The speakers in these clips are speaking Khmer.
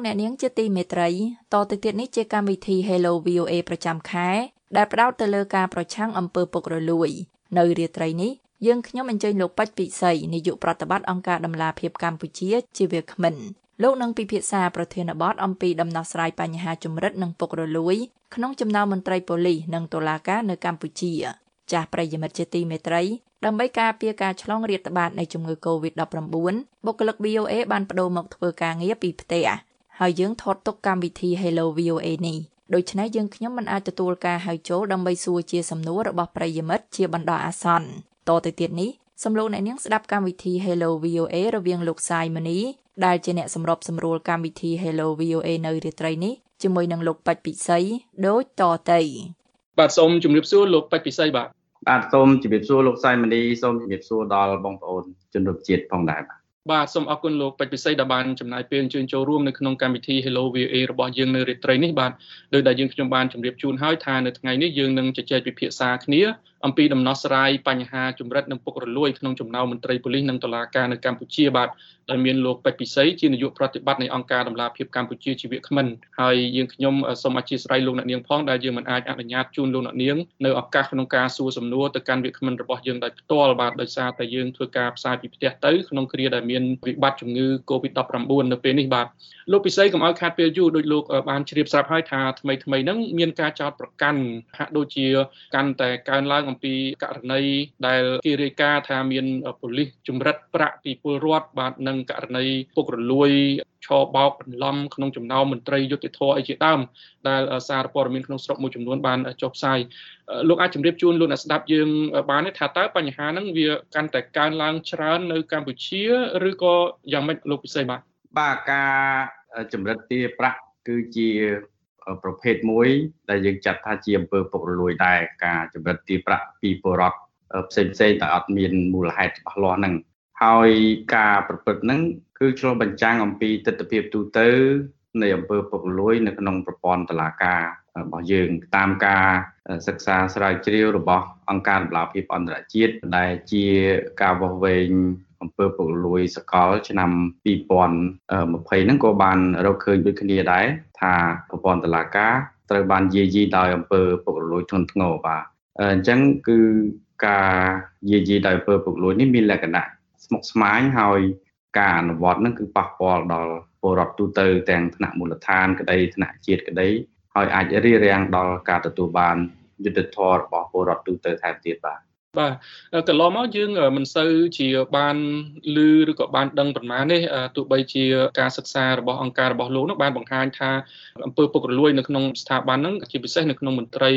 អស់លោកអ្នកនាងជាទីមេត្រីតទៅទៀតនេះជាកម្មវិធី Hello VOA ប្រចាំខែ ដែលផ្ដោតទៅលើការប្រឆាំងអំពើពុករលួយ នៅរាត្រីនេះយើងខ្ញុំអញ្ជើញលោកពេជ្រពិសីនាយកប្រតិបត្តិអង្គការដំឡាភិបកម្ពុជា ជាវាគ្មិនលោកនឹងពិភាក្សាប្រធានបទអំពីដំណោះស្រាយបញ្ហាជំរិតនិងពុករលួយ ក្នុងចំណោមមន្ត្រីប៉ូលីសនិងតុលាការនៅកម្ពុជា ចាស់ប្រិយមិត្តជាទីមេត្រីដើម្បីការពារការឆ្លងរាតត្បាតនៃជំងឺ Covid-19 បុគ្គលិក VOA បានបដូរមកធ្វើការងារពីផ្ទះ ហើយយើងថតទុកកម្មវិធី Hello VOA នេះដូច្នេះយើងខ្ញុំមិនអាចទទួលការហៅចូលដើម្បីសួរជាសំណួររបស់ប្រិយមិត្តជាបណ្ដោះអាសន្នតទៅទៀតនេះសំឡូងអ្នកនាងស្ដាប់កម្មវិធី Hello VOA រវាងលោកសាយមនីដែលជាអ្នកសម្របសម្រួលកម្មវិធី Hello VOA នៅរាត្រីនេះជាមួយនឹងលោកពេជ្រពិសីដូចតទៅបាទសូមជម្រាបសួរលោកពេជ្រពិសីបាទបាទសូមជម្រាបសួរលោកសាយមនីសូមជម្រាបសួរដល់បងប្អូនជនរួមជាតិផងដែរបាទ បាទសូមអរគុណលោកពេជ្រពិសីដែលបានចំណាយពេលអញ្ជើញចូលរួមនៅក្នុងកម្មវិធី Hello VOA របស់យើងនៅរាត្រីនេះបាទដោយដែលយើងខ្ញុំបានជម្រាបជូនហើយថានៅថ្ងៃនេះយើងនឹងជជែកពិភាក្សាគ្នាអំពីដំណោះស្រាយបញ្ហាចម្រិតនិងពុករលួយក្នុងចំណោមមន្ត្រីប៉ូលីសនិងតុលាការនៅកម្ពុជាបាទដែលមានលោកពេជ្រពិសីជានាយកប្រតិបត្តិនៃអង្គការដំឡាភិបកម្ពុជាជាវាគ្មិនហើយយើងខ្ញុំសូមអធិស្ឋានលោកអ្នកនាងផងដែលយើងមិនអាចអនុញ្ញាតជូនលោកអ្នកនាងនៅឱកាសក្នុងការសួរសំណួរទៅកាន់វាគ្មិនរបស់យើងដោយផ្ទាល់បាទដោយសារតែយើងធ្វើការផ្សាយពីផ្ទះទៅក្នុងគ្រាដែលមានវិបត្តិជំងឺ Covid-19 នៅពេលនេះបាទ លោកពិសីកុំឲ្យខាតពេលយូរដោយលោកបានជ្រាបស្រាប់ហើយថាថ្មីថ្មីហ្នឹងមានការចោទប្រកាន់ហាក់ដូចជាកាន់តែកើនឡើងអំពីករណីដែលគេរាយការណ៍ថាមានប៉ូលីសចម្រិតប្រាក់ពីពលរដ្ឋបាទនិងករណីពុករលួយឆបោកបន្លំក្នុងចំណោមមន្ត្រីយុតិធធអីជាដើមដែលសារព័ត៌មានក្នុងស្រុកមួយចំនួនបានចុះផ្សាយលោកអាចជម្រាបជូនលោកអ្នកស្ដាប់យើងបានទេថាតើបញ្ហាហ្នឹងវាកាន់តែកើនឡើងច្រើននៅកម្ពុជាឬក៏យ៉ាងម៉េចលោកពិសេសបាទបាទការ ចម្រិតទាប្រាក់គឺជាប្រភេទមួយ ដែលយើងចាត់ថាជាអំពើពុករលួយដែរការចម្រិតទារប្រាក់ពីពលរដ្ឋផ្សេងផ្សេងតែអត់មានមូលហេតុច្បាស់លាស់ហ្នឹងហើយការប្រព្រឹត្តហ្នឹងគឺឆ្លុះបញ្ចាំងអំពីទស្សនវិជ្ជាទូទៅនៃអំពើពុករលួយនៅក្នុងប្រព័ន្ធតុលាការរបស់យើងតាមការសិក្សាស្រាវជ្រាវរបស់អង្គការដំឡាភិបអន្តរជាតិដែលជាការវាស់វែង អំពើពុករលួយសកលឆ្នាំ2020ហ្នឹងក៏បានរកឃើញដូចគ្នាដែរថាប្រព័ន្ធតុលាការត្រូវបានយាយីដោយអំពើពុករលួយធ្ងន់ធ្ងរបាទអញ្ចឹងគឺការយាយីដោយអំពើពុករលួយនេះមានលក្ខណៈស្មុគស្មាញហើយការអនុវត្តហ្នឹងគឺប៉ះពាល់ដល់ពលរដ្ឋទូទៅទាំងថ្នាក់មូលដ្ឋានក្តីថ្នាក់ជាតិក្តីហើយអាចរារាំងដល់ការទទួលបានយុត្តិធម៌របស់ពលរដ្ឋទូទៅថែមទៀតបាទ បាទកន្លងមកយើងមិនសូវជាបានឮឬក៏បានដឹងប៉ុន្មានទេទោះបីជាការសិក្សារបស់អង្គការរបស់លោកនោះបានបង្ហាញថាអំពើពុករលួយនៅក្នុងស្ថាប័នហ្នឹងជាពិសេសនៅក្នុងមន្ត្រី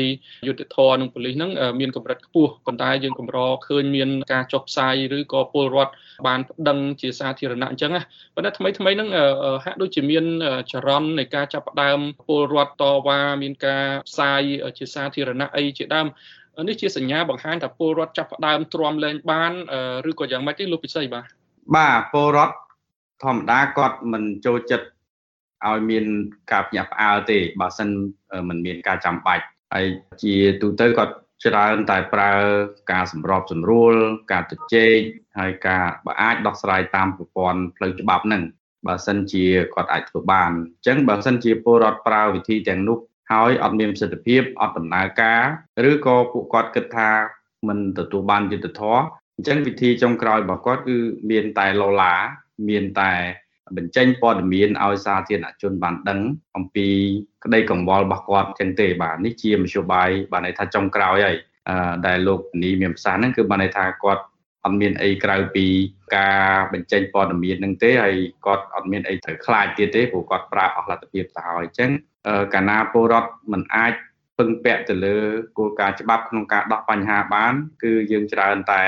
យុតិធម៌និងប៉ូលីសហ្នឹងមានកម្រិតខ្ពស់ប៉ុន្តែយើងកម្រឃើញមានការចុះផ្សាយឬក៏ពលរដ្ឋបានប្តឹងជាសាធារណៈអញ្ចឹងណាប៉ុន្តែថ្មីថ្មីហ្នឹងហាក់ដូចជាមានចរន្តនៃការចាប់ផ្ដើមពលរដ្ឋតវ៉ាមានការផ្សាយជាសាធារណៈអីជាដើម នេះជាសញ្ញាបង្ហាញថាពលរដ្ឋចាប់ផ្ដើមទ្រាំលែងបានឬក៏យ៉ាងម៉េចទេលោកពិសីបាទបាទពលរដ្ឋធម្មតាគាត់មិនចូលចិត្តឲ្យមានការភ្ញាក់ផ្អើលទេបើសិនមិនមានការចាំបាច់ហើយជាទូទៅគាត់ច្រើនតែប្រើការសម្របសម្រួលការជជែកហើយការបើអាចដោះស្រាយតាមប្រព័ន្ធផ្លូវច្បាប់ហ្នឹងបើសិនជាគាត់អាចធ្វើបានអញ្ចឹងបើសិនជាពលរដ្ឋប្រើវិធីទាំងនោះ ហើយអត់មានប្រសិទ្ធភាពអត់ដំណើរការ ឬក៏ពួកគាត់គិតថាមិនទទួលបានយុត្តិធម៌អញ្ចឹងវិធីចុងក្រោយរបស់គាត់គឺមានតែឡូឡាមានតែបញ្ចេញព័ត៌មានឲ្យសាធារណជនបានដឹង អំពីក្តីកង្វល់របស់គាត់ចឹងទេបាទនេះជាមធ្យោបាយបានន័យថាចុងក្រោយហើយដែលលោកនីមានប្រសាសន៍ហ្នឹងគឺបានន័យថាគាត់ អត់មានអីក្រៅពីការបញ្ចេញព័ត៌មានហ្នឹងទេហើយគាត់អត់មានអីត្រូវខ្លាចទៀតទេព្រោះគាត់ប្រើអស់លទ្ធភាពទៅហើយអញ្ចឹងកាលណាពលរដ្ឋមិនអាចពឹងពាក់ទៅលើគោលការណ៍ច្បាប់ក្នុងការដោះបញ្ហាបាន គឺយើងច្រើនតែ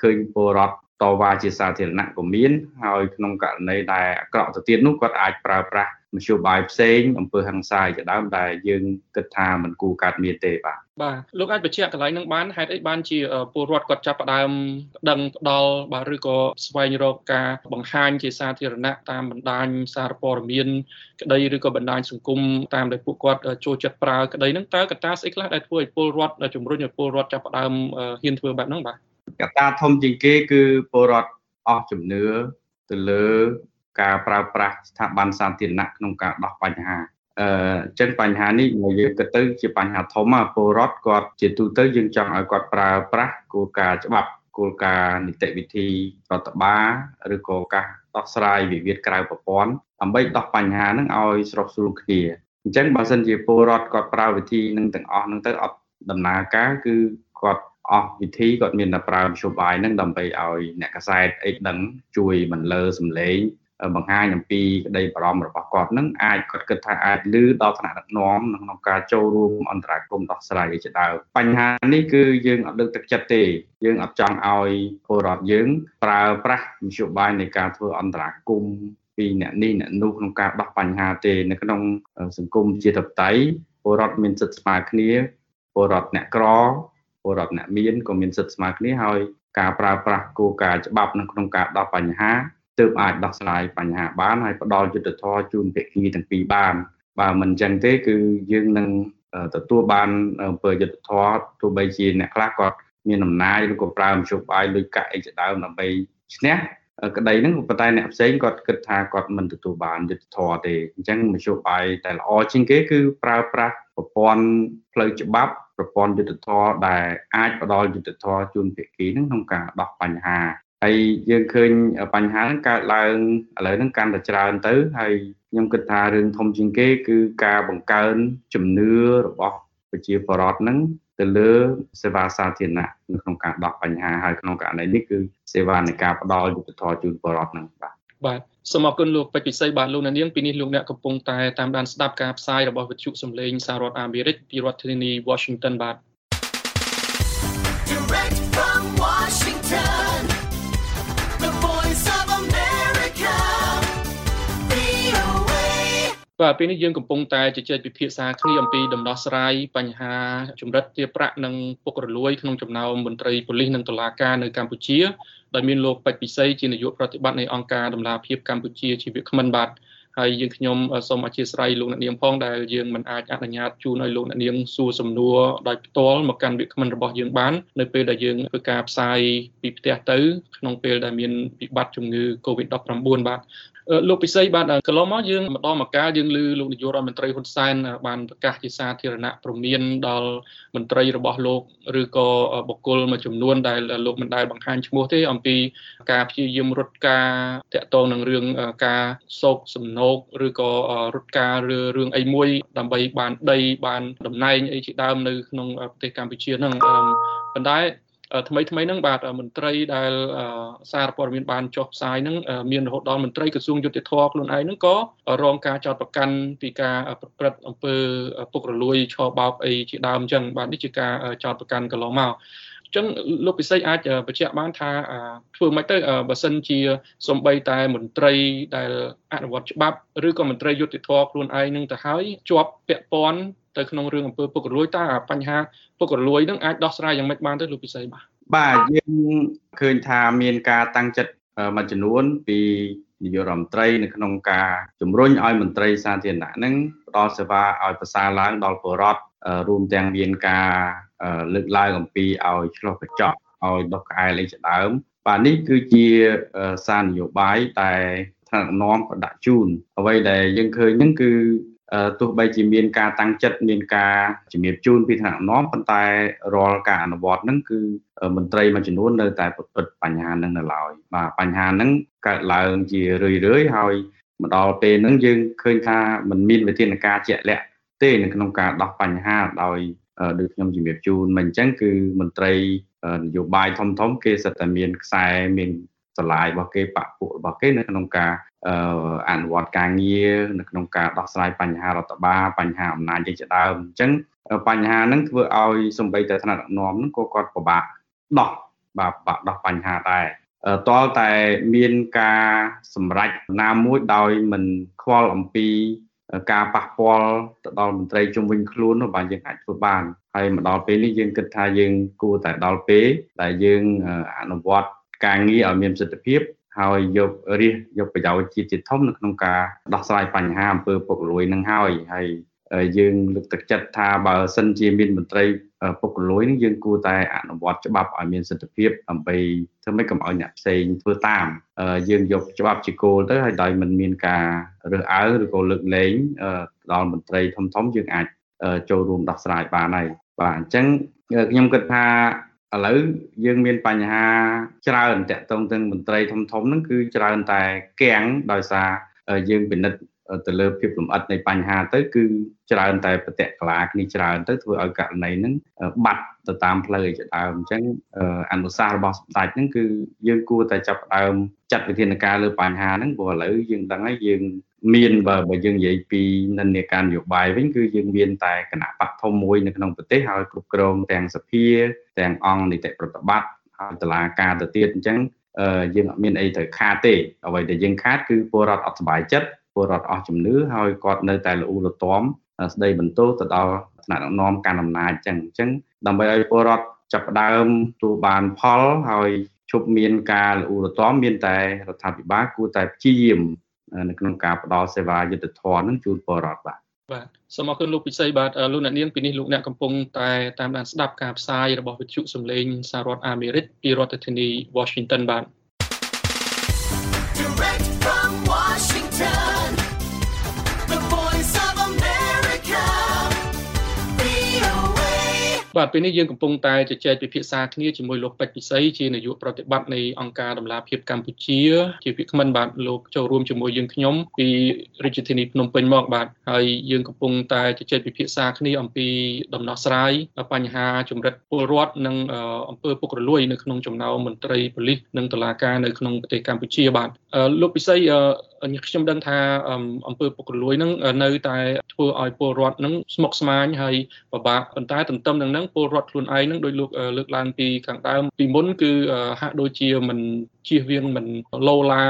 ឃើញពលរដ្ឋតវ៉ាជាសាធារណៈក៏មានហើយក្នុងករណីដែលអាក្រក់ទៅទៀតនោះគាត់អាចប្រើប្រាស់ មធ្យោបាយផ្សេងអំពើហិង្សាជាដើមដែលយើងគិតថាมันគួរកើតមានទេបាទបាទលោកអាចបញ្ជាក់កន្លែងនឹងបានហេតុអីបានជាពលរដ្ឋគាត់ចាប់ផ្ដើមដឹងផ្ដល់បាទឬក៏ស្វែងរកការបង្ហាញជាសាធារណៈតាមបណ្ដាញសារព័ត៌មានក្តីឬក៏បណ្ដាញសង្គមតាមដែលពួកគាត់ចូលចិត្តប្រើក្តីហ្នឹងតើកត្តាស្អីខ្លះដែលធ្វើឲ្យពលរដ្ឋជំរុញឲ្យពលរដ្ឋចាប់ផ្ដើមហ៊ានធ្វើបែបហ្នឹងបាទកត្តាធំជាងគេគឺពលរដ្ឋអស់ជំនឿទៅលើ ការប្រើប្រាស់ស្ថាប័នសាធារណៈក្នុងការដោះបញ្ហាអឺអញ្ចឹងបញ្ហានេះយើងគិតទៅជាបញ្ហាធំពលរដ្ឋគាត់ជាទូទៅយើងចង់ឲ្យគាត់ប្រើប្រាស់គោលការណ៍ច្បាប់គោលការណ៍នីតិវិធីរដ្ឋបាលឬក៏ការដោះស្រាយវិវាទក្រៅប្រព័ន្ធដើម្បីដោះបញ្ហាហ្នឹងឲ្យស្រុះស្រួលគ្នាអញ្ចឹងបើសិនជាពលរដ្ឋគាត់ប្រើវិធីនឹងទាំងអស់ហ្នឹងទៅអត់ដំណើរការគឺគាត់អស់វិធីគាត់មានតែប្រើមធ្យោបាយហ្នឹងដើម្បីឲ្យអ្នកកសែតអីដឹងជួយបន្លឺសំឡេង បង្ហាញអំពីក្តីបារម្ភរបស់គាត់នឹងអាចគាត់គិតថាអាចលឺដល់ថ្នាក់ដឹកនាំក្នុងការចូលរួមអន្តរាគមន៍ដោះស្រាយជាដើមបញ្ហានេះគឺយើងអត់លើកទឹកចិត្តទេ យើងអត់ចង់ឲ្យពលរដ្ឋយើងប្រើប្រាស់មធ្យោបាយនៃការធ្វើអន្តរាគមន៍ពីអ្នកនេះអ្នកនោះក្នុងការដោះបញ្ហាទេនៅក្នុងសង្គមជាធិបតេយ្យពលរដ្ឋមានសិទ្ធិស្មើគ្នាពលរដ្ឋអ្នកក្រពលរដ្ឋអ្នកមានក៏មានសិទ្ធិស្មើគ្នាហើយការប្រើប្រាស់គោលការណ៍ច្បាប់នៅក្នុងការដោះបញ្ហា ទើបអាចដោះស្រាយបញ្ហាបានហើយផ្ដល់យុត្តិធម៌ជូនភាគីទាំងពីរបាន បើមិនអញ្ចឹងទេគឺយើងនឹងទទួលបានអំពើយុត្តិធម៌ទោះបីជាអ្នកខ្លះគាត់មានអំណាចឬក៏ប្រើមធ្យោបាយលុយកាក់អីជាដើមដើម្បីឈ្នះក្តីហ្នឹងប៉ុន្តែអ្នកផ្សេងគាត់គិតថាគាត់មិនទទួលបានយុត្តិធម៌ទេអញ្ចឹងមធ្យោបាយតែល្អជាងគេគឺប្រើប្រាស់ប្រព័ន្ធផ្លូវច្បាប់ប្រព័ន្ធយុត្តិធម៌ដែលអាចផ្ដល់យុត្តិធម៌ជូនភាគីហ្នឹងក្នុងការដោះបញ្ហា ហើយយើងឃើញបញ្ហាហ្នឹងកើតឡើងឥឡូវហ្នឹងកាន់តែច្រើនទៅហើយខ្ញុំគិតថារឿងធំជាងគេគឺការបង្កើនជំនឿរបស់ប្រជាពលរដ្ឋហ្នឹងទៅលើសេវាសាធារណៈនៅក្នុងការដោះបញ្ហាហើយក្នុងករណីនេះគឺសេវានៃការផ្ដល់យុត្តិធម៌ជូនពលរដ្ឋហ្នឹងបាទបាទសូមអរគុណលោកពេជ្រពិសីបាទលោកនាងពីនេះលោកអ្នកកំពុងតែតាមដានស្ដាប់ការផ្សាយរបស់វិទ្យុសំឡេងសហរដ្ឋអាមេរិកពីរដ្ឋធានី Washington បាទ Direct from Washington បាទពេលនេះយើងកំពុងតែជជែកពិភាក្សាគ្នាអំពីដំណោះស្រាយបញ្ហាចម្រិតទារប្រាក់និងពុករលួយក្នុងចំណោមមន្ត្រីប៉ូលីសនិងតុលាការនៅកម្ពុជាដោយមានលោកពេជ្រពិសីជានាយកប្រតិបត្តិនៃអង្គការដំឡាភិបកម្ពុជាជីវៈក្មិនបាទហើយយើងខ្ញុំសូមអធិស្ឋានលោកអ្នកនាងផងដែលយើងមិនអាចអនុញ្ញាតជូនឲ្យលោកអ្នកនាងសួរសំណួរដោយផ្ទាល់មកកាន់វាគ្មិនរបស់យើងបាននៅពេលដែលយើងធ្វើការផ្សាយពីផ្ទះទៅក្នុងពេលដែលមានវិបត្តិជំងឺ Covid-19 បាទ លោកពិសីបាទកន្លងមកយើងម្ដងមកកាលយើងឮលោកនាយករដ្ឋមន្ត្រីហ៊ុនសែនបានប្រកាសជាសាធារណៈព្រមានដល់មន្ត្រីរបស់លោកឬក៏បុគ្គលមួយចំនួនដែលលោកមិនដែលបង្ហាញឈ្មោះទេអំពីការព្យាយាមរត់ការតាក់ទងនឹងរឿងការសោកសំណោកឬក៏រត់ការរឿងអីមួយដើម្បីបានដីបានតំណែងអីជាដើមនៅក្នុងប្រទេសកម្ពុជាហ្នឹងប៉ុន្តែ ថ្មីថ្មីហ្នឹងបាទមន្ត្រីដែលសារព័ត៌មានបានចុះផ្សាយហ្នឹងមានរហូតដល់មន្ត្រីក្រសួងយុតិធធខ្លួនឯងហ្នឹងក៏រងការចោទប្រកាន់ពីការប្រព្រឹត្តអំពើពុករលួយឆបោកអីជាដើមអញ្ចឹងបាទនេះជាការចោទប្រកាន់កន្លងមក ចឹងលោកពិសីអាចបញ្ជាក់បានថាធ្វើមិនទៅបើសិនជាសំបីតែមន្ត្រីដែលអនុវត្តច្បាប់ឬក៏មន្ត្រីយុតិធធខ្លួនឯងនឹងទៅហើយជាប់ពាក់ព័ន្ធទៅក្នុងរឿងអំពើពុករលួយតើបញ្ហាពុករលួយនឹងអាចដោះស្រាយយ៉ាងម៉េចបានទៅលោកពិសីបាទបាទយើងឃើញថាមានការតាំងចិត្តមួយចំនួនពីនាយករដ្ឋមន្ត្រីនៅក្នុងការជំរុញឲ្យមន្ត្រីសាធារណៈនឹងផ្ដល់សេវាឲ្យប្រសើរឡើងដល់ពលរដ្ឋ រួមទាំងមានការលើកឡើងអំពីឲ្យឆ្លោះកញ្ចក់ឲ្យដុសក្អែលអីជាដើមបាទនេះគឺជាសារនយោបាយតែថ្នាក់នាំក៏ដាក់ជូនអ្វីដែលយើងឃើញហ្នឹងគឺទោះបីជាមានការតាំងចិត្តមានការជំរាបជូនពីថ្នាក់នាំប៉ុន្តែរាល់ការអនុវត្តហ្នឹងគឺមន្ត្រីមួយចំនួននៅតែប្រព្រឹត្តបញ្ហាហ្នឹងនៅឡើយបាទបញ្ហាហ្នឹងកើតឡើងជារឿយរឿយហើយមកដល់ពេលហ្នឹងយើងឃើញថាมันមានវិធានការជាក់លាក់ ទេនៅក្នុងការដោះបញ្ហាដោយដូចខ្ញុំជំរាបជូនមិនអញ្ចឹងគឺមន្ត្រីនយោបាយធំធំគេសិតតែមានខ្សែមានស្រឡាយរបស់គេបពពួករបស់គេនៅក្នុងការអនុវត្តការងារនៅក្នុងការដោះស្រាយបញ្ហារដ្ឋបាលបញ្ហាអំណាចជាដើមអញ្ចឹងបញ្ហាហ្នឹងធ្វើឲ្យសំបីតែថ្នាក់ដឹកនាំហ្នឹងក៏គាត់ពិបាកដោះបាទបាក់ដោះបញ្ហាដែរតលតែមានការសម្រេចណាមួយដោយមិនខ្វល់អំពី ការប៉ះពាល់ទៅដល់មន្ត្រីជំវិញខ្លួននោះបាទយើងអាចធ្វើបានហើយមកដល់ពេលនេះយើងគិតថាយើងគួរតែដល់ពេលដែលយើងអនុវត្តការងារឲ្យមានប្រសិទ្ធភាពហើយយករិះយកប្រយោជន៍ជាតិជាធំនៅក្នុងការដោះស្រាយបញ្ហាអំពើពុករលួយនឹងហើយហើយយើងលើកទឹកចិត្តថាបើសិនជាមានមន្ត្រី ពុករលួយនេះយើងគួរតែអនុវត្តច្បាប់ឲ្យមានសិទ្ធិភាពដើម្បីធ្វើម៉េចកុំឲ្យអ្នកផ្សេងធ្វើតាមយើងយកច្បាប់ជាគោលទៅហើយដោយមិនមានការរើសអើងឬក៏លើកលែងដល់មន្ត្រីធំធំយើងអាចចូលរួមដោះស្រាយបានហើយបាទអញ្ចឹងខ្ញុំគិតថាឥឡូវយើងមានបញ្ហាច្រើនតាក់ទងទាំងមន្ត្រីធំធំហ្នឹងគឺច្រើនតែគាំងដោយសារយើងពិនិត្យ ទៅលើភាពលំអិតនៃបញ្ហាទៅគឺច្រើនតែប្រតិកលាគ្នាច្រើនទៅធ្វើឲ្យករណីហ្នឹងបាត់ទៅតាមផ្លូវជាដើមអញ្ចឹងអនុសាសន៍របស់សម្ដេចហ្នឹងគឺយើងគួរតែចាប់ដើមចាត់វិធានការលើបញ្ហាហ្នឹងព្រោះឥឡូវយើងដឹងហើយយើងមានបើបើយើងនិយាយពីនិន្នាការនយោបាយវិញគឺយើងមានតែគណៈបកធំមួយនៅក្នុងប្រទេសហើយគ្រប់គ្រងទាំងសភាទាំងអង្គនីតិប្រតិបត្តិហើយតឡាការទៅទៀតអញ្ចឹងយើងអត់មានអីត្រូវខាតទេអ្វីដែលយើងខាតគឺពលរដ្ឋអត់សុបាយចិត្ត ពលរដ្ឋអស់ជំនឿហើយគាត់នៅតែល្អូលទាំស្ដីបន្ទោសទៅដល់ថ្នាក់ដឹកនាំកាន់អំណាចអញ្ចឹងអញ្ចឹងដើម្បីឲ្យពលរដ្ឋចាប់ផ្ដើមទូបានផលហើយជប់មានការល្អូលទាំមានតែរដ្ឋាភិបាលគួរតែព្យាយាមនៅក្នុងការផ្ដល់សេវាយុទ្ធធម៌នឹងជូនពលរដ្ឋបាទបាទសូមអរគុណលោកពិសីបាទលោកអ្នកនាងពីនេះលោកអ្នកកំពុងតែតាមដានស្ដាប់ការផ្សាយរបស់វិទ្យុសំឡេងសហរដ្ឋអាមេរិកពីរដ្ឋធានី Washington បាទ បាទពេលនេះយើងកំពុងតែជជែកពិភាក្សាគ្នាជាមួយលោកពេជ្រពិសីជានាយកប្រតិបត្តិនៃអង្គការដំឡាភិបកម្ពុជា ជាភាគមិនបាទលោកចូលរួមជាមួយយើងខ្ញុំពីរាជធានីភ្នំពេញមកបាទហើយយើងកំពុងតែជជែកពិភាក្សាគ្នាអំពីដំណោះស្រាយបញ្ហាជំរិតពលរដ្ឋនិងអង្គើពុករលួយនៅក្នុងចំណោមមន្ត្រីប៉ូលីសនិងតុលាការនៅក្នុងប្រទេសកម្ពុជាបាទលោកពិសីខ្ញុំដឹងថាអង្គើពុករលួយនឹងនៅតែធ្វើឲ្យពលរដ្ឋនឹងស្មុគស្មាញហើយពិបាកប៉ុន្តែទន្ទឹមនឹងហ្នឹងពលរដ្ឋខ្លួនឯងនឹងដោយលោកលើកឡើងពីខាងដើមពីមុនគឺហាក់ដូចជាមិន ជៀសវាងមិនលោឡា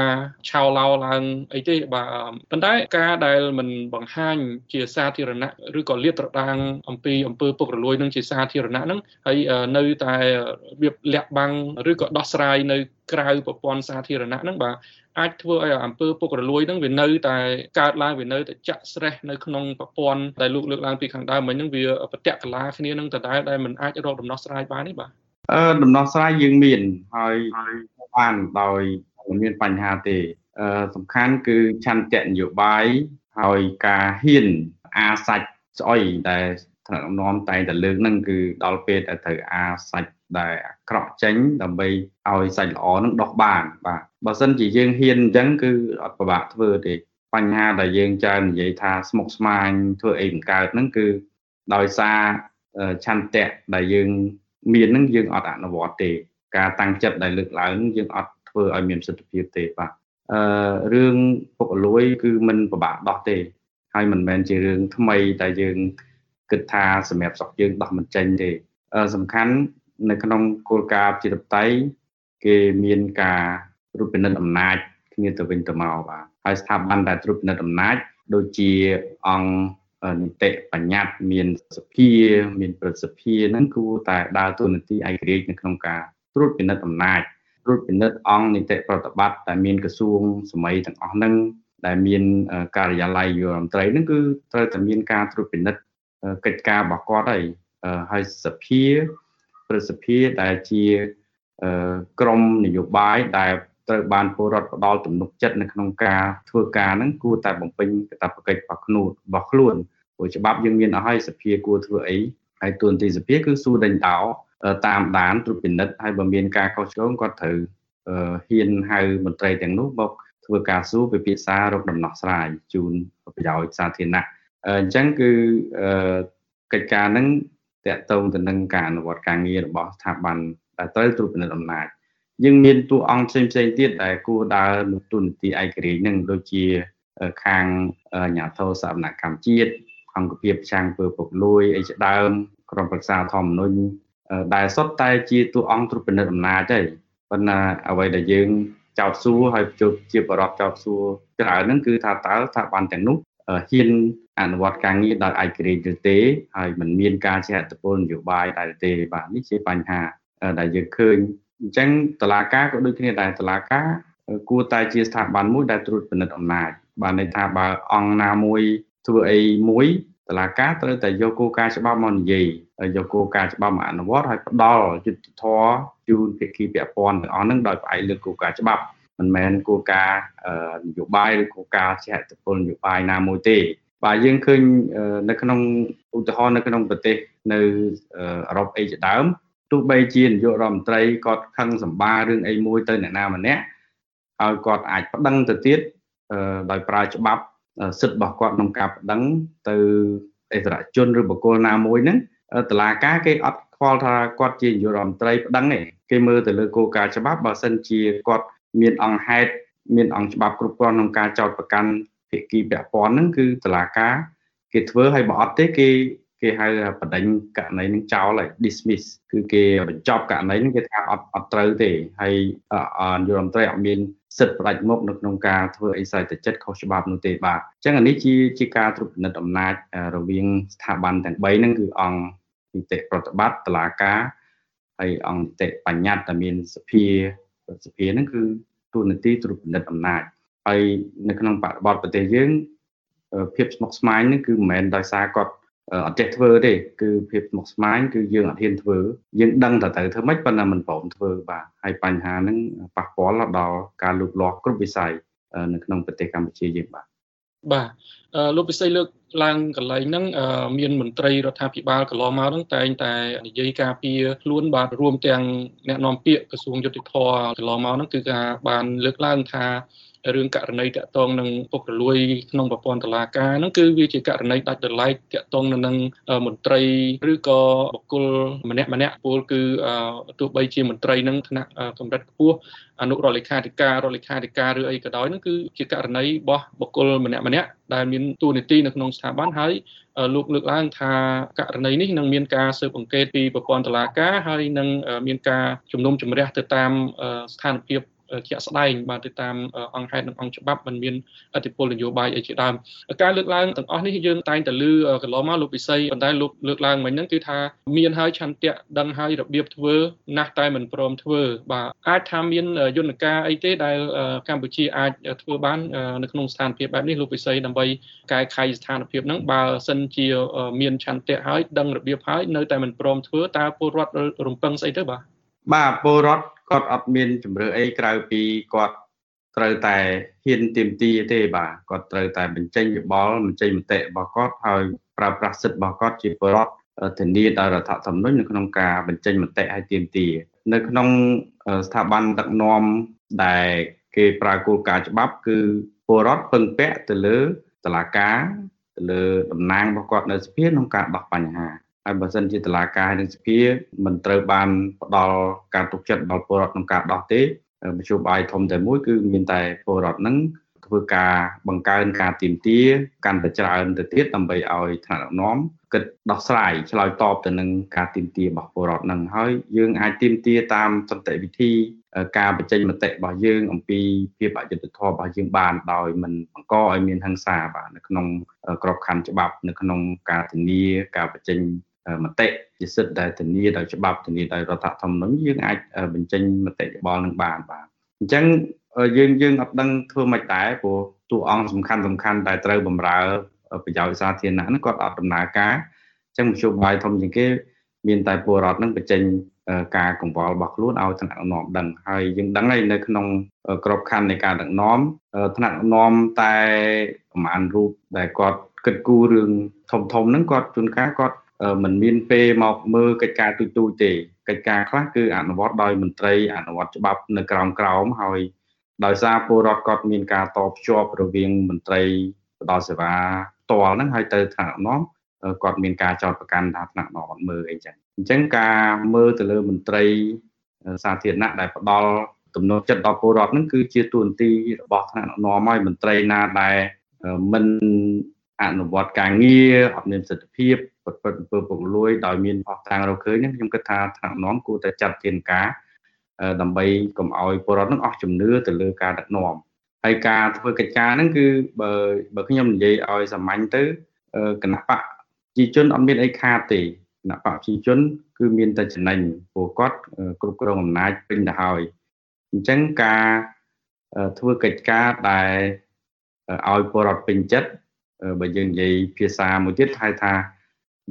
ឆោឡោឡើងអីទេបាទប៉ុន្តែការដែលមិនបង្ហាញជាសាធារណៈឬក៏លាតត្រដាងអំពីអំពើពុករលួយនឹងជាសាធារណៈហ្នឹងហើយនៅតែរបៀបលាក់បាំងឬក៏ដោះស្រាយនៅក្រៅប្រព័ន្ធសាធារណៈហ្នឹងបាទអាចធ្វើឲ្យអំពើពុករលួយហ្នឹងវានៅតែកើតឡើងវានៅតែចាក់ស្រេះនៅក្នុងប្រព័ន្ធដែលលោកលើកឡើងពីខាងដើមមិញហ្នឹងវាប្រតិកលាគ្នានឹងដដែលដែលមិនអាចរកដំណោះស្រាយបានទេបាទអឺដំណោះស្រាយយើងមានហើយ បានដោយមិនមានបញ្ហាទេអឺសំខាន់គឺឆន្ទៈនយោបាយហើយការហ៊ានអាសាច់ស្អុយដែលថ្នាក់ដឹកនាំតែងតែលើកហ្នឹងគឺដល់ពេលដែលត្រូវអាសាច់ដែលអាក្រក់ចេញដើម្បីឲ្យសាច់ល្អនឹងដោះបានបាទបើសិនជាយើងហ៊ានអញ្ចឹងគឺអត់ពិបាកធ្វើទេបញ្ហាដែលយើងច្រើននិយាយថាស្មុគស្មាញធ្វើអីមិនកើតហ្នឹងគឺដោយសារឆន្ទៈដែលយើងមានហ្នឹងយើងអត់អនុវត្តទេ ការតាំងចិត្តដែលលើកឡើងយើងអត់ធ្វើឲ្យមានសិទ្ធិភាពទេបាទអឺរឿងពុករលួយគឺมันពិបាកដោះទេ ហើយមិនមែនជារឿងថ្មីតែយើងគិតថាសម្រាប់ស្រុកយើងដោះមិនចេញទេសំខាន់នៅក្នុងគោលការណ៍ជាតបតៃគេមានការត្រួតពិនិត្យអំណាចគ្នាទៅវិញទៅមកបាទហើយស្ថាប័នដែលត្រួតពិនិត្យអំណាចដូចជាអង្គនីតិបញ្ញត្តិមានសភាមានប្រសិទ្ធភាពហ្នឹងគួរតែដើរតួនាទីឯករាជ្យនៅក្នុងការ ត្រួតពិនិត្យអំណាចត្រួតពិនិត្យអង្គនីតិប្រតិបត្តិដែលមានក្រសួងសម័យទាំងអស់ហ្នឹងដែលមានការិយាល័យយុរដ្ឋមន្ត្រីហ្នឹងគឺត្រូវតែមានការត្រួតពិនិត្យកិច្ចការរបស់គាត់ហើយហើយសភាប្រសិទ្ធភាពដែលជាក្រមនយោបាយដែលត្រូវបានពលរដ្ឋផ្ដល់ទំនុកចិត្តនៅក្នុងការធ្វើការហ្នឹងគួរតែបំពេញកាតព្វកិច្ចរបស់ខ្លួនរបស់ខ្លួនព្រោះច្បាប់យើងមានអស់ហើយសភាគួរធ្វើអីហើយទួនាទីសភាគឺសួរដេញដោ តាមដានត្រួតពិនិត្យហើយបើមានការខុសឆ្គងគាត់ត្រូវហ៊ានហៅមន្ត្រីទាំងនោះមកធ្វើការសួរពិភាក្សារកដំណោះស្រាយជូនប្រយោជន៍សាធារណៈអញ្ចឹងគឺកិច្ចការហ្នឹងតកតងទៅនឹងការអនុវត្តការងាររបស់ស្ថាប័នដែលត្រូវត្រួតពិនិត្យអំណាចយើងមានតួអង្គផ្សេងផ្សេងទៀតដែលគួរដើរនៅទូនីតិឯករាជ្យនឹងដូចជាខាងអាជ្ញាធរសកម្មកម្មជាតិអង្គភាពចាំងពើពុកលួយអីជាដើមក្រុមប្រឹក្សាធម្មនុញ្ញ ដែលសុទ្ធតែជាតួអង្គត្រួតពិនិត្យអំណាចទេប៉ុន្តែអ្វីដែលយើងចោទសួរហើយជួបជាបរិបទចោទសួរច្រើនហ្នឹងគឺថាតើស្ថាប័នទាំងនោះហ៊ានអនុវត្តការងារដោយឯករាជ្យឬទេហើយមិនមានការជាអត្តពលនយោបាយដែរទេបាទនេះជាបញ្ហាដែលយើងឃើញអញ្ចឹងតឡាការក៏ដូចគ្នាដែរតឡាការគួរតែជាស្ថាប័នមួយដែលត្រួតពិនិត្យអំណាចបាទន័យថាបើអង្គណាមួយធ្វើអីមួយ តឡាការត្រូវតែយកគោលការណ៍ច្បាប់មកនិយាយយកគោលការណ៍ច្បាប់មកអនុវត្តហើយផ្ដល់យុត្តិធម៌ជូនភាគីពាក់ព័ន្ធទាំងអស់ហ្នឹងដោយផ្អែកលើគោលការណ៍ច្បាប់មិនមែនគោលការណ៍នយោបាយឬគោលការណ៍ជាអតិពលនយោបាយណាមួយទេបាទយើងឃើញនៅក្នុងឧទាហរណ៍នៅក្នុងប្រទេសនៅអឺរ៉ុបអីជាដើមទោះបីជានាយករដ្ឋមន្ត្រីគាត់ខឹងសម្បារឿងអីមួយទៅអ្នកណាម្នាក់ហើយគាត់អាចប្តឹងទៅទៀតដោយប្រើច្បាប់ សិទ្ធិរបស់គាត់ក្នុងការប្តឹងទៅអិសរាជជនឬបុគ្គលណាមួយហ្នឹងតឡាការគេអត់ខ្វល់ថាគាត់ជានាយករដ្ឋមន្ត្រីប្តឹងទេគេមើលទៅលើគោលការណ៍ច្បាប់បើសិនជាគាត់មានអង្គហេតុមានអង្គច្បាប់គ្រប់គ្រាន់ក្នុងការចោទប្រកាន់ភាគីពាក់ព័ន្ធហ្នឹងគឺតឡាការគេធ្វើឲ្យបើអត់ទេគេគេហៅបដិញករណីនឹងចោលហើយ dismiss គឺគេបញ្ចប់ករណីនឹងគេថាអត់អត់ត្រូវទេហើយនាយករដ្ឋមន្ត្រីអត់មាន សិទ្ធិផ្ដាច់មុខនៅក្នុងការធ្វើអីស្រ័យទៅចិត្តខុសច្បាប់នោះទេបាទអញ្ចឹងអានេះជាជាការត្រួតពិនិត្យអំណាចរវាងស្ថាប័នទាំង3ហ្នឹងគឺអង្គនីតិប្រតិបត្តិតុលាការហើយអង្គនីតិបញ្ញត្តិដែលមានសភាសភាហ្នឹងគឺទូនាទីត្រួតពិនិត្យអំណាចហើយនៅក្នុងបរិបទប្រទេសយើងភាពស្មុគស្មាញនេះគឺមិនមែនដោយសារគាត់ អត់ចេះធ្វើទេគឺភាពស្មុគស្មាញគឺយើងអត់ហ៊ានធ្វើយើងដឹងតែទៅធ្វើម៉េចប៉ុន្តែមិនព្រមធ្វើបាទហើយបញ្ហាហ្នឹងប៉ះពាល់ដល់ការលូតលាស់គ្រប់វិស័យនៅក្នុងប្រទេសកម្ពុជាយើងបាទបាទលោកពិសីលើកឡើងកន្លែងហ្នឹងមានមន្ត្រីរដ្ឋាភិបាលកន្លងមកហ្នឹងតែងតែនិយាយការពារខ្លួនបាទរួមទាំងអ្នកនាំពាក្យក្រសួងយុតិធធកន្លងមកហ្នឹងគឺការបានលើកឡើងថា រឿងករណីតាក់ទងនឹងពុករលួយក្នុងប្រព័ន្ធតុលាការហ្នឹងគឺវាជាករណីដាច់ដライតាក់ទងនឹងមន្ត្រីឬក៏បុគ្គលម្នាក់ម្នាក់ពលគឺទោះបីជាមន្ត្រីនឹងថ្នាក់កម្រិតខ្ពស់អនុរដ្ឋលេខាធិការរដ្ឋលេខាធិការឬអីក៏ដោយហ្នឹងគឺជាករណីរបស់បុគ្គលម្នាក់ម្នាក់ដែលមានតួនាទីនៅក្នុងស្ថាប័នហើយលោកលើកឡើងថាករណីនេះនឹងមានការស៊ើបអង្កេតពីប្រព័ន្ធតុលាការហើយនឹងមានការជំនុំជម្រះទៅតាមស្ថានភាព ជាក់ស្ដែងបាទទៅតាមអង្គហេតុនិងអង្គច្បាប់มันមានអធិបុលនយោបាយអីជាដើមការលើកឡើងទាំងអស់នេះយើងតែងតែលើកន្លងមកលោកវិស័យប៉ុន្តែលោកលើកឡើងមិញហ្នឹងគឺថាមានហើយឆន្ទៈដឹងហើយរបៀបធ្វើណាស់តែមិនព្រមធ្វើបាទអាចថាមានយន្តការអីទេដែលកម្ពុជាអាចធ្វើបាននៅក្នុងស្ថានភាពបែបនេះលោកវិស័យដើម្បីកែខៃស្ថានភាពហ្នឹងបើសិនជាមានឆន្ទៈហើយដឹងរបៀបហើយនៅតែមិនព្រមធ្វើតើពលរដ្ឋរំពឹងស្អីទៅបាទបាទពលរដ្ឋ គាត់អត់មានជំរឿអីក្រៅពីគាត់ត្រូវតែហ៊ានទៀមទីទេបាទគាត់ត្រូវតែបញ្ចេញយោបល់បញ្ចេញមតិរបស់គាត់ហើយប្រើប្រាស់សិទ្ធិរបស់គាត់ជាពលរដ្ឋធានាដោយរដ្ឋធម្មនុញ្ញនៅក្នុងការបញ្ចេញមតិឲ្យទៀមទីនៅក្នុងស្ថាប័នដឹកនាំដែលគេប្រើគោលការណ៍ច្បាប់ គឺពលរដ្ឋពឹងពាក់ទៅលើតឡាការទៅលើតំណាងរបស់គាត់នៅសភាក្នុងការដោះបញ្ហា ហើយបើសិនជាតឡាការនិងសភាមិនត្រូវបានផ្ដល់ការទុកចិត្តដល់ពលរដ្ឋក្នុងការដោះទេមជ្ឈបាយធំតែមួយគឺមានតែពលរដ្ឋនឹងធ្វើការបង្កើនការទៀមទាកាន់តែច្រើនទៅទៀតដើម្បីឲ្យថ្នាក់ដឹកនាំគិតដោះស្រាយឆ្លើយតបទៅនឹងការទៀមទារបស់ពលរដ្ឋនឹងហើយយើងអាចទៀមទាតាមសន្តិវិធីការបញ្ចេញមតិរបស់យើងអំពីភាពអយុត្តិធម៌របស់យើងបានដោយមិនបង្កឲ្យមានហិង្សាបាទនៅក្នុងក្របខ័ណ្ឌច្បាប់នៅក្នុងការធានាការបញ្ចេញ មតិជាសិទ្ធិដែលធានាដោយច្បាប់ធានាដោយរដ្ឋធម្មនុញ្ញយើងអាចបញ្ចេញមតិយោបល់នឹងបានបាទអញ្ចឹងយើងយើងអត់ដឹងធ្វើម៉េចដែរព្រោះតួអង្គសំខាន់សំខាន់ដែលត្រូវបម្រើប្រយោជន៍សាធារណៈហ្នឹងគាត់អត់ដំណើរការអញ្ចឹងមធ្យោបាយធំជាងគេ មានតែពលរដ្ឋនឹងបញ្ចេញការកង្វល់របស់ខ្លួនឲ្យថ្នាក់ដឹកនាំដឹងហើយយើងដឹងហើយនៅក្នុងក្របខ័ណ្ឌនៃការដឹកនាំថ្នាក់ដឹកនាំតែប្រហែលរូបដែលគាត់គិតគូររឿងធំធំហ្នឹងគាត់ជួនកាលគាត់ មិនមានពេលមកមើលកិច្ចការទូចទូចទេកិច្ចការខ្លះគឺអនុវត្តដោយមន្ត្រីអនុវត្តច្បាប់នៅក្រោមក្រោមហើយដោយសារពលរដ្ឋគាត់មានការតបភ្ជាប់រវាងមន្ត្រីផ្ដល់សេវាផ្ទាល់ហ្នឹងហើយទៅថ្នាក់នាំគាត់មានការចោទប្រកាន់ថាថ្នាក់នាំអត់មើលអីចឹងអញ្ចឹងការមើលទៅលើមន្ត្រីសាធារណៈដែលផ្ដល់ទំនុកចិត្តដល់ពលរដ្ឋហ្នឹងគឺជាទួនាទីរបស់ថ្នាក់នាំហើយមន្ត្រីណាដែលមិនអនុវត្តការងារអត់មានសិទ្ធិភាព ពិតពិតអំពើពុករលួយដោយមានអស់តាំងរកឃើញហ្នឹងខ្ញុំគិតថាថ្នាក់នាំគួរតែចាត់ជាការដើម្បីកុំឲ្យពលរដ្ឋនឹងអស់ជំនឿទៅលើការដឹកនាំហើយការធ្វើកិច្ចការហ្នឹងគឺបើបើខ្ញុំនិយាយឲ្យសាមញ្ញទៅគណៈបកជីជនអត់មានអីខាតទេគណៈបកជីជន គឺមានតែចំណេញព្រោះគាត់គ្រប់គ្រងអំណាចពេញទៅហើយអញ្ចឹងការធ្វើកិច្ចការដែលឲ្យពលរដ្ឋពេញចិត្តបើយើងនិយាយភាសាមួយទៀតហៅថា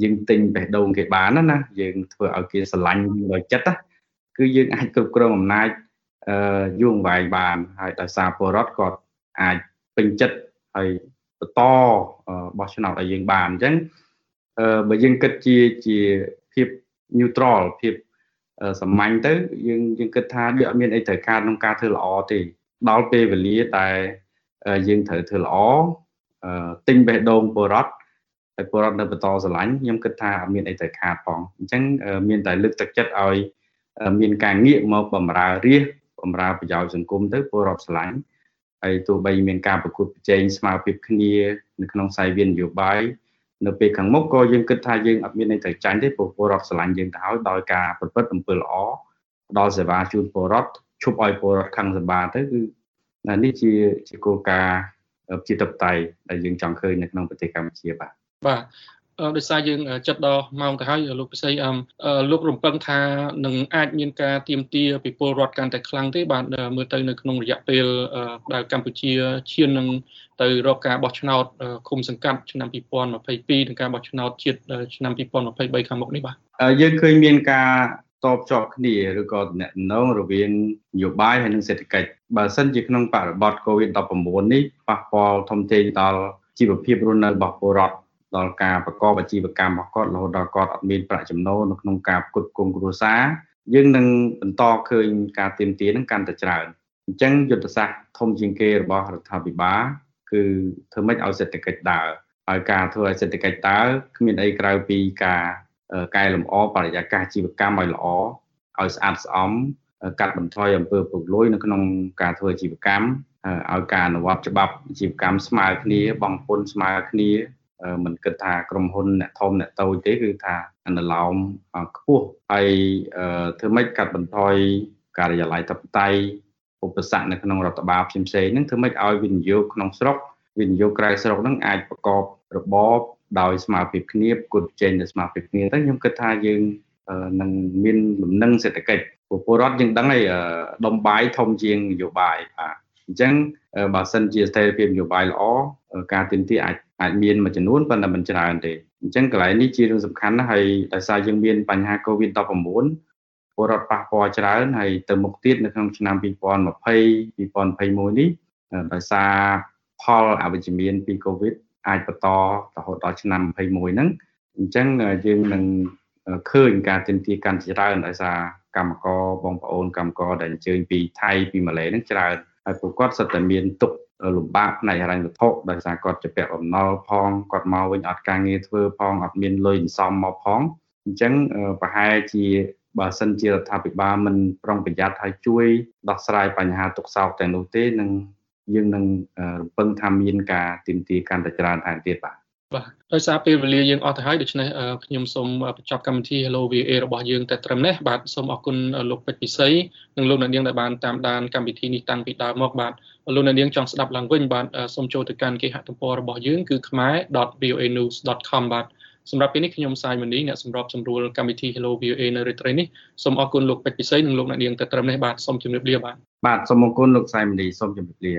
យើងទិញបេះដូងគេបានណាណាយើងធ្វើឲ្យគេស្រឡាញ់ដោយចិត្តណាគឺយើងអាចគ្រប់គ្រងអំណាចអឺយូរអង្វែងបានហើយដោយសារពលរដ្ឋគាត់អាចពេញចិត្តហើយបន្តបោះឆ្នោតឲ្យយើងបានអញ្ចឹងអឺបើយើងគិតជាជាភាព neutral ភាពសាមញ្ញទៅយើងយើងគិតថាវាអត់មានអីត្រូវការក្នុងការធ្វើល្អទេដល់ពេលវេលាតែយើងត្រូវធ្វើល្អទិញបេះដូងពលរដ្ឋ ហើយពលរដ្ឋនៅបន្តស្រឡាញ់ខ្ញុំគិតថាអត់មានអីត្រូវខាតផងអញ្ចឹងមានតែលើកទឹកចិត្តឲ្យមានការងាកមកបម្រើរាជបម្រើប្រយោជន៍សង្គមទៅពលរដ្ឋស្រឡាញ់ហើយទោះបីមានការប្រកួតប្រជែងស្មើភាពគ្នានៅក្នុងខ្សែវាននយោបាយនៅពេលខាងមុខក៏យើងគិតថាយើងអត់មានន័យត្រូវចាញ់ទេព្រោះពលរដ្ឋស្រឡាញ់យើងទៅហើយដោយការប្រព្រឹត្តអំពើល្អផ្ដល់សេវាជូនពលរដ្ឋឈប់ឲ្យពលរដ្ឋខឹងសម្បាទៅគឺនេះជាជាគោលការណ៍ជាតបតៃដែលយើងចង់ឃើញនៅក្នុងប្រទេសកម្ពុជាបាទ បាទដោយសារយើងចិត្តដល់ម៉ោងទៅហើយលោកពិសីអមលោករំពឹងថានឹងអាចមានការទៀមទាពីពលរដ្ឋកាន់តែខ្លាំងទេបាទមើលទៅនៅក្នុងរយៈពេលដែលកម្ពុជាឈាននឹងទៅរកការបោះឆ្នោតឃុំសង្កាត់ឆ្នាំ2022និងការបោះឆ្នោតជាតិឆ្នាំ2023ខាងមុខនេះបាទយើងឃើញមានការតបជាប់គ្នាឬក៏តំណងរវាងនយោបាយហើយនិងសេដ្ឋកិច្ចបើសិនជាក្នុងបរិបទ COVID-19 នេះប៉ះពាល់ធំធេងដល់ជីវភាពរស់នៅរបស់ពលរដ្ឋ ដល់ការប្រកបអាជីវកម្មរបស់គាត់រហូតដល់គាត់អត់មានប្រាក់ចំណូលនៅក្នុងការផ្គត់ផ្គង់គ្រួសារយើងនឹងបន្តឃើញការទៀមទានឹងកាន់តែច្រើនអញ្ចឹងយុទ្ធសាស្ត្រធំជាងគេរបស់រដ្ឋាភិបាលគឺធ្វើម៉េចឲ្យសេដ្ឋកិច្ចដើរហើយការធ្វើឲ្យសេដ្ឋកិច្ចដើរគ្មានអីក្រៅពីការកែលម្អបរិយាកាសជីវកម្មឲ្យល្អឲ្យស្អាតស្អំកាត់បន្ថយអំពើពុករលួយនៅក្នុងការធ្វើអាជីវកម្មឲ្យការអនុវត្តច្បាប់អាជីវកម្មស្មើគ្នាបងពុនស្មើគ្នា មិនគិតថាក្រុមហ៊ុនអ្នកធំអ្នកតូចទេគឺថាអនុលោមខ្ពស់ហើយធ្វើម៉េចកាត់បន្ថយការិយាល័យតបតៃឧបសគ្គនៅក្នុងរដ្ឋបាលផ្សេងផ្សេងហ្នឹងធ្វើម៉េចឲ្យវិនិយោគក្នុងស្រុកវិនិយោគក្រៅស្រុកហ្នឹងអាចប្រកបរបបដោយស្មារតីគ្នាប្រកួតប្រជែងដោយស្មារតីគ្នាទៅខ្ញុំគិតថាយើងនឹងមានលំនឹងសេដ្ឋកិច្ចពលរដ្ឋយើងដឹងហើយដុំបាយធំជាងនយោបាយបាទ អញ្ចឹងបើសិនជាស្ថិរភាពនយោបាយល្អការទាមទារអាចអាចមានមួយចំនួនប៉ុន្តែមិនច្រើនទេអញ្ចឹងកន្លែងនេះជារឿងសំខាន់ណាស់ហើយដោយសារយើងមានបញ្ហា COVID-19 ពលរដ្ឋប៉ះពាល់ច្រើនហើយទៅមុខទៀតនៅក្នុងឆ្នាំ2020 2021នេះដោយសារផលអវិជ្ជមានពី COVID អាចបន្តរហូតដល់ឆ្នាំ21ហ្នឹងអញ្ចឹងយើងនឹងឃើញការទាមទារកាន់ច្រើនដោយសារកម្មករបងប្អូនកម្មករដែលអញ្ជើញពីថៃពីម៉ាឡេហ្នឹងច្រើន ហើយពួកគាត់សិតតែមានទុកលំបាកផ្នែកហិរញ្ញវត្ថុដោយសារគាត់ជាពាក់បំណុលផងគាត់មកវិញអត់ការងារធ្វើផងអត់មានលុយសន្សំមកផងអញ្ចឹងប្រហែលជាបើសិនជារដ្ឋាភិបាលមិនប្រុងប្រយ័ត្នហើយជួយដោះស្រាយបញ្ហាទុកសោកទាំងនោះទេនឹងយើងនឹងរំពឹងថាមានការទីមទីកាន់តែច្រើនថែមទៀតបាទ បាទដោយសារពេលវេលាយើងអស់ទៅហើយដូច្នេះខ្ញុំសូមបញ្ចប់កម្មវិធី Hello VA របស់យើងតែត្រឹមនេះបាទសូមអរគុណលោកពេជ្រពិសីនិងលោកអ្នកនាងដែលបានតាមដានកម្មវិធីនេះតាំងពីដើមមកបាទលោកអ្នកនាងចង់ស្ដាប់ឡើងវិញបាទសូមចូលទៅកាន់គេហទំព័ររបស់យើងគឺ khmer.voanews.com បាទសម្រាប់ពេលនេះខ្ញុំសាយមនីអ្នកសម្របសម្រួលកម្មវិធី Hello VOA នៅរាត្រីនេះសូមអរគុណលោកពេជ្រពិសីនិងលោកអ្នកនាងតែត្រឹមនេះបាទសូមជម្រាបលាបាទបាទសូមអរគុណលោកសាយមនីសូមជម្រាបលា